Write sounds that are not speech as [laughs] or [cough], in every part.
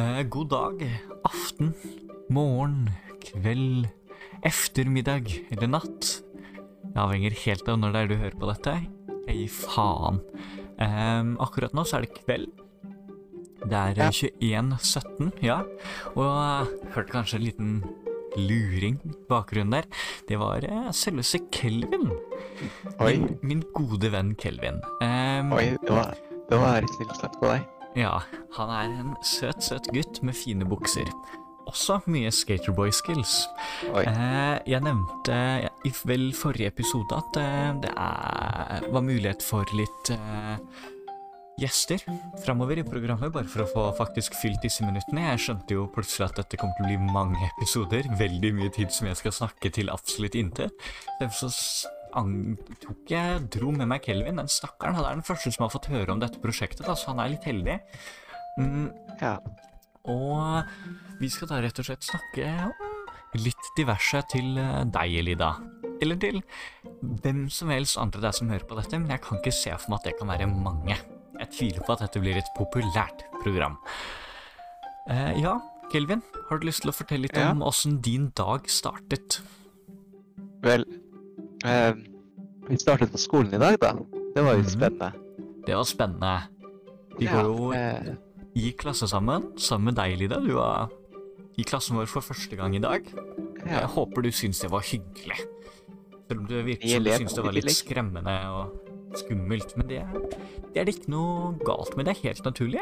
Eh, god dag, aften, morgen, kveld, eftermiddag eller natt. Det avhenger helt av når det er du hører på dette. Hei, faen. Eh, akkurat nå så er det kveld. Det er Ja. eh, 21.17, ja. Og jeg hørte kanskje en liten luring i bakgrunnen der. Det var eh, selveste Kelvin. Oi, Min, min gode venn Kelvin. Ehm, oi, det var, det var snilt sagt på deg. Ja, han er en søt, søt gutt med fine bukser. Også mye skaterboy-skills. Eh, jeg nevnte i vel forrige episode at eh, det er, var mulighet for litt eh, gjester framover i programmet, bare for å få faktisk fylt disse minuttene. Jeg skjønte jo plutselig at dette kommer til å bli mange episoder. Veldig mye tid som jeg skal snakke til absolutt intet. Derfor så s- tok jeg, dro med meg Kelvin, den stakkaren. Han er den første som har fått høre om dette prosjektet, da, så han er litt heldig. Mm, ja. og vi skal da rett og slett snakke om litt diverse til eh, deg, Elida. Eller til hvem som helst andre der som hører på dette, men jeg kan ikke se for meg at det kan være mange. Jeg tviler på at dette blir et populært program. Eh, ja, Kelvin, har du lyst til å fortelle litt Ja. om åssen din dag startet? Vel, eh, vi startet på skolen i dag, da. Det var jo Mhm. spennende. Det var spennende. Vi går jo eh, i klasse sammen, sammen med deg, Lida. Du var i klassen vår for første gang i dag. Jeg håper du syns det var hyggelig. Selv om det virker som du syns det var litt skremmende og skummelt. Men det, det er det ikke noe galt med. Det er helt naturlig.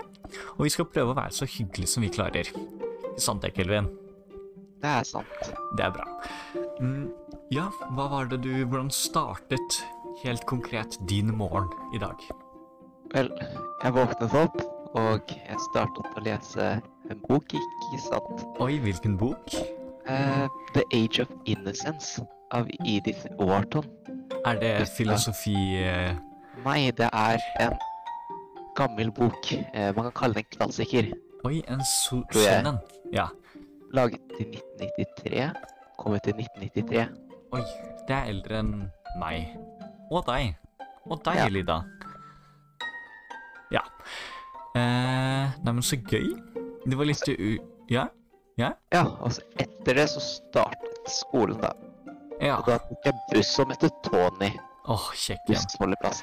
Og vi skal prøve å være så hyggelige som vi klarer. Ikke sant det, Kelvin? Det er sant. Det er bra. Mm, ja, hva var det du Hvordan startet helt konkret din morgen i dag? Vel, jeg våknet opp, og jeg startet å lese en bok, ikke sant? Oi, hvilken bok? Uh, The Age of Innocence av Edith Wharton. Er det filosofi uh... Nei, det er en gammel bok. Uh, man kan kalle den en klassiker. Oi, en so Tror jeg. Ja. Laget i 1993. Kommet i 1993. Oi, det er eldre enn meg. Og deg. Og deg, Ja. Lida. Ja. Eh, Neimen, så gøy. Det var litt u... Ja? Ja, Ja, altså etter det så startet skolen, da. Ja. Og da tok jeg buss som heter Tony. Åh, kjekk en.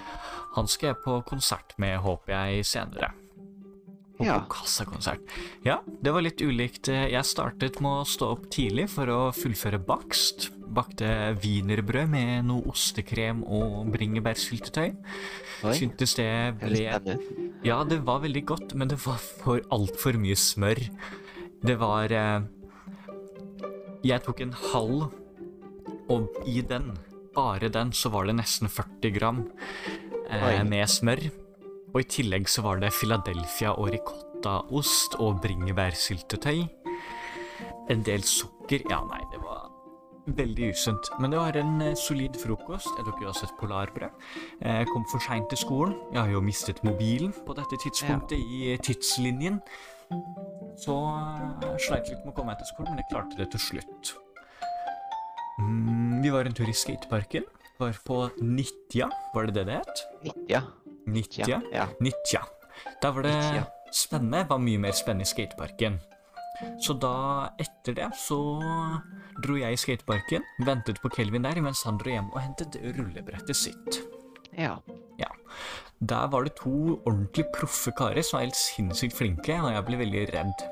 Han skal jeg på konsert med, håper jeg, senere. Og Ja. på kassakonsert. Ja, det var litt ulikt. Jeg startet med å stå opp tidlig for å fullføre bakst. Bakte wienerbrød med noe ostekrem og bringebærsyltetøy. Syntes det ble. Ja, det var veldig godt, men det var for altfor mye smør. Det var eh, Jeg tok en halv, og i den, bare den, så var det nesten 40 gram eh, med smør. Og i tillegg så var det Philadelphia og ricottaost og bringebærsyltetøy. En del sukker. Ja, nei, det var veldig usunt. Men det var en eh, solid frokost. Jeg tok jo også et polarbrød. Eh, Jeg kom for seint til skolen. Jeg har jo mistet mobilen på dette tidspunktet i tidslinjen. Så jeg sleit litt med å komme meg til skolen, men jeg klarte det til slutt. Mm, vi var en tur i skateparken. Var på Nitja, var det det det het? 90, ja. Nitja? Ja. Nitja. Da var det Nitja. spennende. Var mye mer spennende i skateparken. Så da, etter det, så dro jeg i skateparken, ventet på Kelvin der, mens han dro hjem og hentet rullebrettet sitt. ja. ja. Der var det to ordentlig proffe karer som var helt sinnssykt flinke, og jeg ble veldig redd.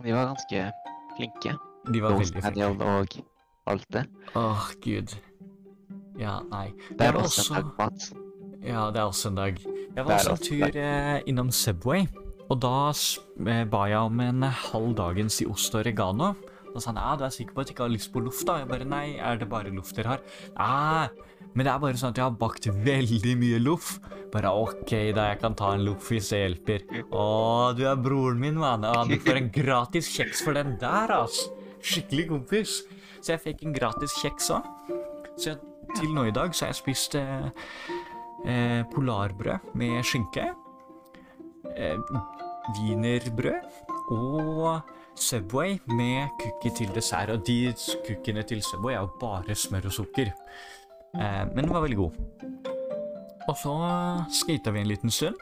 De var ganske flinke. De var Ghost veldig flinke. Og alt det. Åh, gud. Ja, nei. Det er var også Mats. Ja, det er også en dag. Jeg var også en tur eh, innom Subway, og da eh, ba jeg om en halv dagens i ost og oregano. Da sa han ja, du er sikker på at du ikke har lyst på loff, da? Jeg bare nei, er det bare loff dere har? Nei, men det er bare sånn at jeg har bakt veldig mye loff. Bare ok, da jeg kan ta en loff hvis det hjelper. Å, du er broren min, mann. Ja, du får en gratis kjeks for den der, ass. Skikkelig kompis. Så jeg fikk en gratis kjeks òg. Så jeg, til nå i dag så har jeg spist eh, eh, polarbrød med skinke. Eh, wienerbrød og Subway med cookie til dessert. Og de cookiene til Subway er jo bare smør og sukker. Eh, men den var veldig god. Og så skata vi en liten stund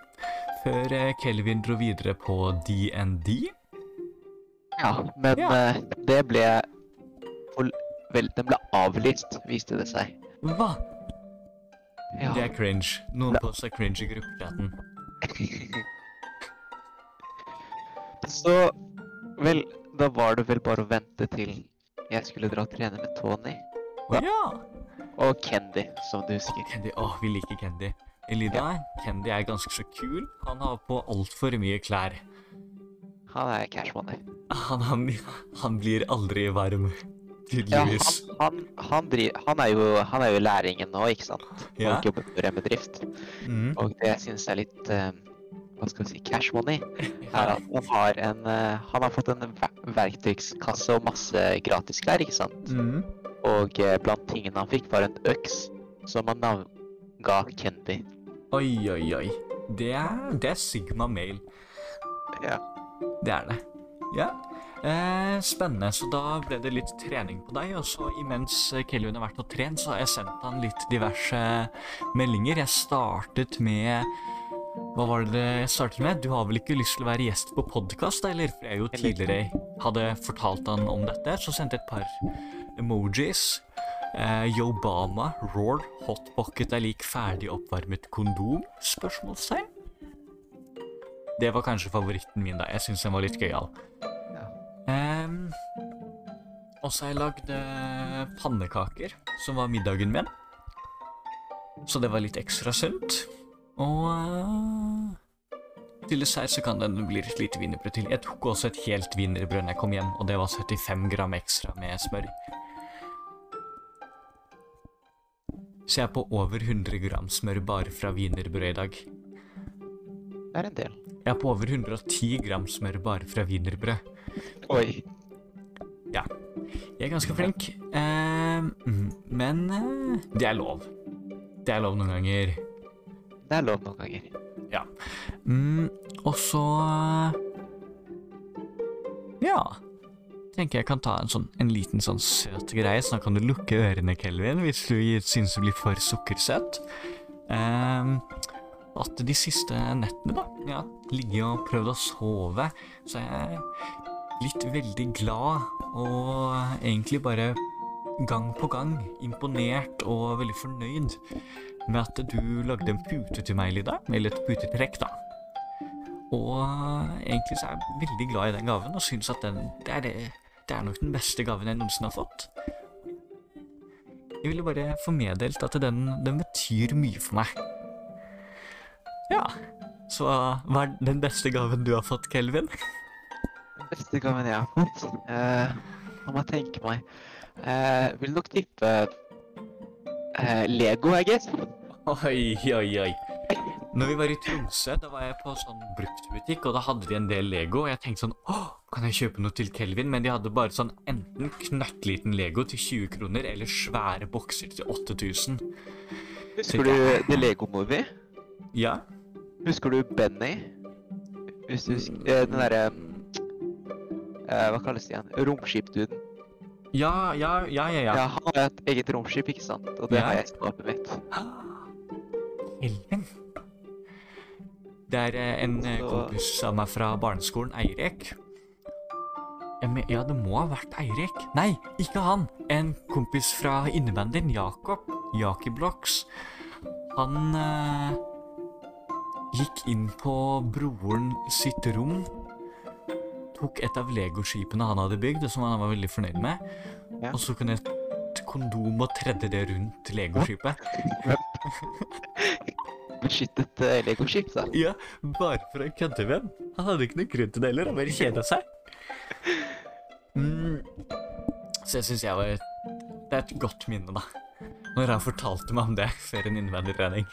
før eh, Kelvin dro videre på DND. Ja, men Ja. eh, det ble Vel, den ble avlyst, viste det seg. Hva? Ja. Det er cringe. Noen på oss er cringe i gruppechatten. [laughs] Så vel, da var det vel bare å vente til jeg skulle dra og trene med Tony Å ja! og Kendy, som du husker. Candy. Åh, vi liker Kendy. Elida, Kendy er ganske så kul. Han har på altfor mye klær. Han er cash money. Han, han, han blir aldri varm, Ja, han, han, han, dri, han, er jo, han er jo læringen nå, ikke sant? Ja. Og jobber på Remmedrift. Mm. Og det jeg syns er litt uh, Hva skal vi si cash money, [laughs] er at han har en uh, Han har fått en ver verktøyskasse og masse gratisklær, ikke sant? Mm. Og uh, blant tingene han fikk, var en øks som han navnga Kendy. Oi, oi, oi. Det er, det er Sigma Mail. Ja. Det er det. Ja. Eh, spennende. Så da ble det litt trening på deg. Og så imens Kelvin har vært og trent, så har jeg sendt han litt diverse meldinger. Jeg startet med Hva var det jeg startet med? Du har vel ikke lyst til å være gjest på podkast, eller? For jeg jo tidligere hadde fortalt han om dette. Så sendte jeg et par emojis. Eh, Yobama, Roar, Hot Pocket er lik ferdig oppvarmet kondom? Spørsmålstegn. Det var kanskje favoritten min, da. Jeg syns den var litt gøyal. Ehm, og så har jeg lagd eh, pannekaker, som var middagen min. Så det var litt ekstra sunt. Og eh, til dessert så kan den bli et lite wienerbrød til. Jeg tok også et helt wienerbrød da jeg kom hjem, og det var 75 gram ekstra med smør. Så jeg er på over 100 gram smør bare fra wienerbrød i dag. Det er en del. Jeg er på over 110 gram smør bare fra wienerbrød. Oi. Jeg er ganske flink, eh, mm, men eh, det er lov. Det er lov noen ganger. Det er lov noen ganger. Mm, og så eh, Ja. Tenker jeg kan ta en, sånn, en liten sånn søt greie, så da kan du lukke ørene, Kelvin, hvis du syns det blir for sukkersøtt. Eh, at de siste nettene, da, ja, ligget og prøvd å sove, så jeg blitt veldig glad og egentlig bare gang på gang imponert og veldig fornøyd med at du lagde en pute til meg, Lida. Eller et putetrekk, da. Og egentlig så er jeg veldig glad i den gaven og syns at den, det, er det, det er nok den beste gaven jeg noensinne har fått. Jeg ville bare få meddelt at den, den betyr mye for meg. Ja. Så hva er den beste gaven du har fått, Kelvin? Den beste gaven jeg har fått Nå må jeg tenke meg. Uh, vil nok tippe uh, Lego, jeg guess. Oi, oi, oi. Når vi var i Tromsø, da var jeg på sånn bruktbutikk, og da hadde de en del Lego. Og jeg tenkte sånn Åh, kan jeg kjøpe noe til Kelvin? Men de hadde bare sånn enten knøttliten Lego til 20 kroner, eller svære bokser til 8000. Husker du The Lego Movie? Ja. Husker du Benny? Hvis du husker eh, Den derre eh, Hva kalles det igjen? Romskipduden. Ja, ja, ja, ja. Ja. ja. han har et eget romskip, ikke sant? Og det Ja. har jeg i skapet mitt. Kelvin? Det er eh, en eh, Så- kompis av meg fra barneskolen, Eirik. Men- Ja, det må ha vært Eirik. Nei, ikke han. En kompis fra innebandyen, Jakob. Jakiblox. Han eh, gikk inn på broren sitt rom. Tok et av legoskipene han hadde bygd, som han var veldig fornøyd med. Ja. Og så kunne et kondom og tredde det rundt legoskipet. [laughs] Beskyttet uh, legoskip, han? Ja, bare for å kødde med ham. Han hadde ikke noe grunn til det heller, han bare kjeda seg. Mm. Så jeg syns jeg var et, Det er et godt minne, da. Når han fortalte meg om det før en innvandrertrening.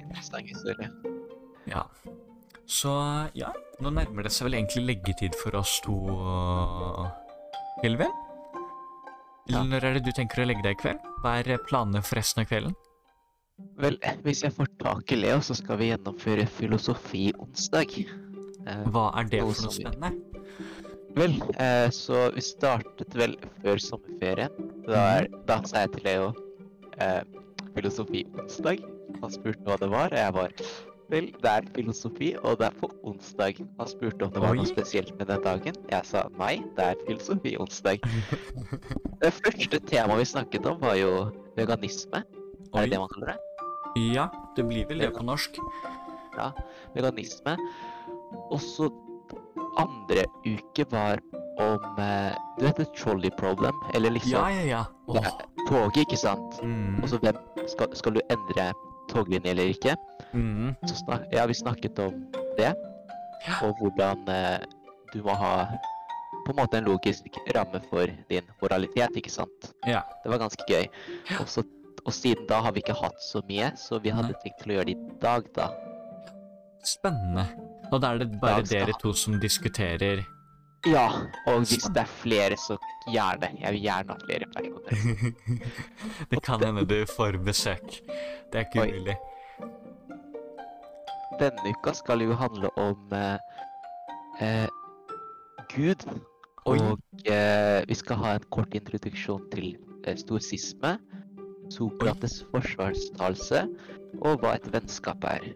Interessant historie. Ja. Så ja, nå nærmer det seg vel egentlig leggetid for oss to, Kelvin? Ja. Eller når er det du tenker å legge deg i kveld? Hva er planene for resten av kvelden? Vel, hvis jeg får tak i Leo, så skal vi gjennomføre filosofi-onsdag. Eh, Hva er det for noe spennende? vel, eh, så vi startet vel før sommerferien. Da, er, da sa jeg til Leo eh, filosofi-onsdag. Han spurte hva det var, og jeg var Vel, det er filosofi, og det er på onsdagen. Han spurte om det var noe spesielt med den dagen. Jeg sa nei, det er filosofi-onsdag. Det første temaet vi snakket om, var jo veganisme. Er Oi. det det man kaller det? Ja, det blir vel det på norsk. Ja, Veganisme. Og så andre uke var om eh, Du vet et trolley problem? Eller liksom Ja, ja, ja. Oh. Toget, ikke sant? Mm. Og så hvem skal, skal du endre toglinje eller ikke? Mm. Så snak, ja, vi snakket om det. Og hvordan eh, du må ha på en måte en logisk ramme for din moralitet, ikke sant? Ja. Det var ganske gøy. Og, så, og siden da har vi ikke hatt så mye, så vi hadde Nei. tenkt til å gjøre det i dag, da. Spennende. Og da er det bare dere to som diskuterer Ja, og hvis det er flere, så gjerne. Jeg vil gjerne ha flere personer. [laughs] Det kan hende du får besøk. Det er ikke umulig. Denne uka skal jo handle om eh, eh, Gud. Oi. Og eh, vi skal ha en kort introduksjon til eh, storsisme, Sokrates forsvarstalelse, og hva et vennskap er.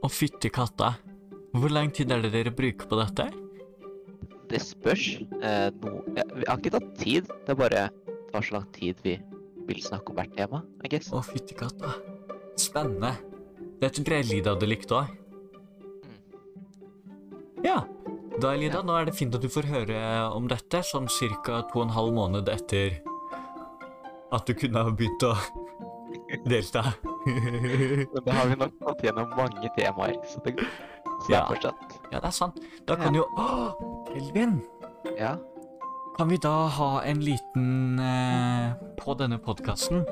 Å, fytti katta. Hvor lang tid er det dere bruker på dette? Det spørs. Eh, no, ja, vi har ikke tatt tid, det er bare tar så lang tid vi vil snakke om hvert tema, I guess. Å, fytti katta. Spennende. Dette tror jeg Lida hadde likt òg. Ja. Da, Elida, nå er det fint at du får høre om dette sånn cirka to og en halv måned etter at du kunne ha begynt å [laughs] delta. [laughs] Men da har vi nok gått gjennom mange temaer, så det, så Ja. er fortsatt. Ja, det er sant. Da kan jo Å, Elvin! Ja. Kan vi da ha en liten eh, På denne podkasten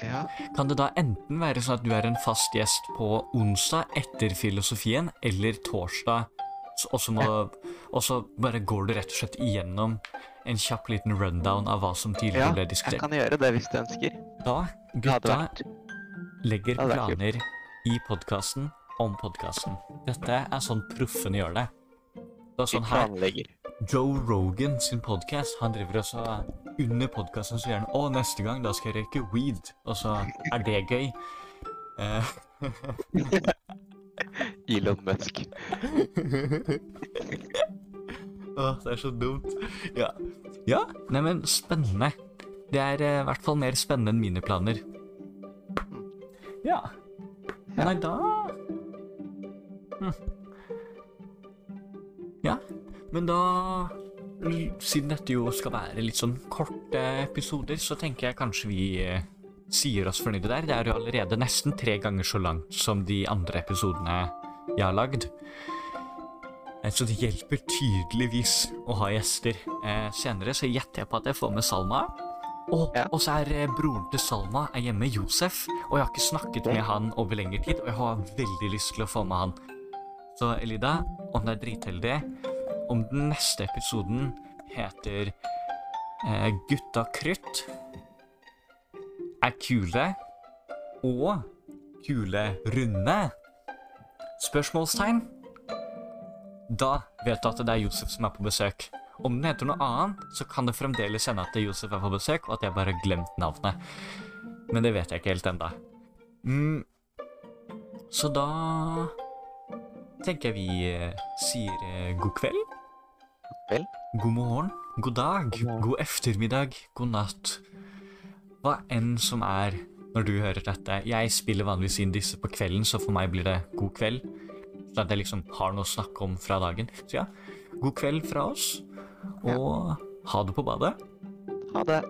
ja. kan det da enten være sånn at du er en fast gjest på onsdag etter filosofien, eller torsdag, og så så bare går du rett og slett igjennom en kjapp liten rundown av hva som Ja, tidligere ble jeg kan gjøre det hvis du ønsker. Da, gutta legger planer i podkasten om podkasten. Dette er sånn proffene gjør det. Det er sånn her. Joe Rogan sin podcast, han driver også under podcasten så gjør han Å, neste gang da skal jeg røyke weed. Og så er det gøy. Eh, [laughs] [laughs] Elon Musk. [laughs] Åh, det er så dumt. Ja. ja, neimen, spennende. Det er eh, i hvert fall mer spennende enn mine planer. Ja. Nei, da hm. Ja, men da Siden dette jo skal være litt sånn korte episoder, så tenker jeg kanskje vi eh, sier oss fornøyde der. Det er jo allerede nesten tre ganger så langt som de andre episodene jeg har lagd. Eh, Så det hjelper tydeligvis å ha gjester. Eh, senere så gjetter jeg på at jeg får med Salma. Og, Ja. og så er eh, broren til Salma er hjemme, Josef. Og jeg har ikke snakket med han over lengre tid, og jeg har veldig lyst til å få med han. Så Elida, om det er dritheldig, om den neste episoden heter eh, Gutta krutt er kule og kule runde? Spørsmålstegn? Da vet du at det er Josef som er på besøk. Om den heter noe annet, så kan det fremdeles hende at det Josef er på besøk, og at jeg bare har glemt navnet. Men det vet jeg ikke helt ennå. Mm. Så da tenker jeg vi eh, sier eh, god kveld. Vel, God morgen, god dag, God god ettermiddag, god natt. Hva enn som er når du hører dette. Jeg spiller vanligvis inn disse på kvelden, så for meg blir det god kveld. Så at jeg liksom har noe å snakke om fra dagen. Så ja, god kveld fra oss, og ha det på badet. ha det.